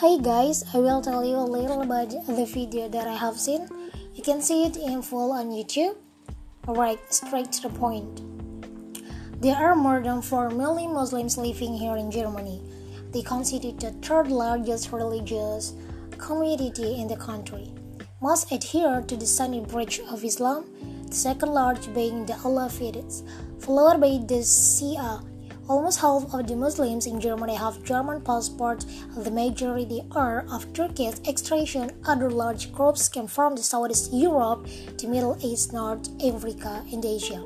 Hi guys, I will tell you a little about the video that I have seen. You can see it in full on YouTube. Alright, straight to the point. There are more than 4 million Muslims living here in Germany. They constitute the third largest religious community in the country. Most adhere to the Sunni branch of Islam, the second largest being the Alawites, followed by the Shia Almost half of the Muslims in Germany have German passports, the majority are of Turkish extraction. Other large groups came from the Southeast Europe, the Middle East, North Africa, and Asia.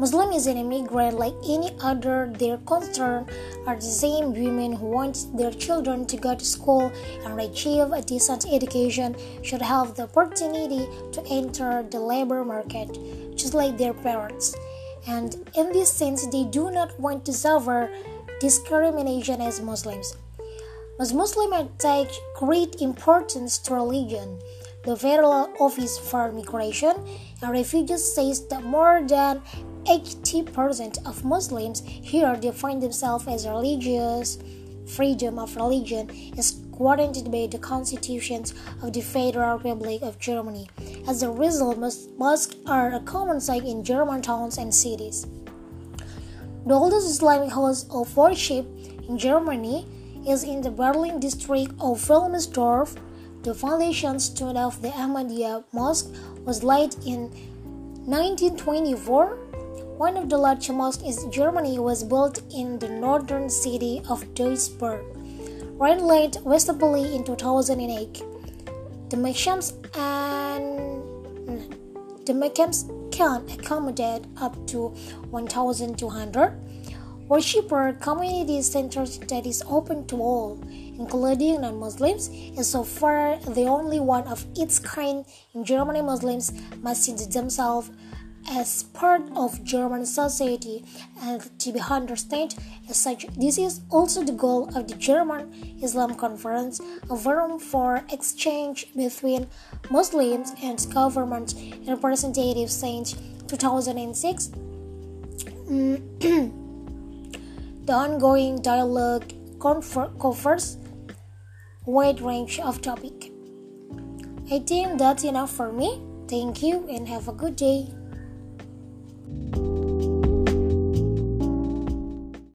Muslim is an immigrant like any other. Their concern are the same women who want their children to go to school and achieve a decent education should have the opportunity to enter the labor market, just like their parents and in this sense, they do not want to suffer discrimination as Muslims. As Muslims attach great importance to religion. The Federal Office for Migration and Refugees says that more than 80% of Muslims here define themselves as religious. Freedom of religion is guaranteed by the constitutions of the Federal Republic of Germany. As a result, mosques are a common sight in German towns and cities. The oldest Islamic house of worship in Germany is in the Berlin district of Wilmersdorf. The foundation stone of the Ahmadiyya Mosque was laid in 1924. One of the largest mosques in Germany was built in the northern city of Duisburg. Rhineland Westphalia in 2008. The Merkez and the Merkez can accommodate up to 1,200 worshipper community centers that is open to all, including non-Muslims, and so far the only one of its kind in Germany. Muslims must see themselves as part of German society and to be understood as such. This is also the goal of the German Islam Conference, a forum for exchange between Muslims and government representatives since 2006. Mm, the ongoing dialogue covers wide range of topic. I think that's enough for me. Thank you and have a good day.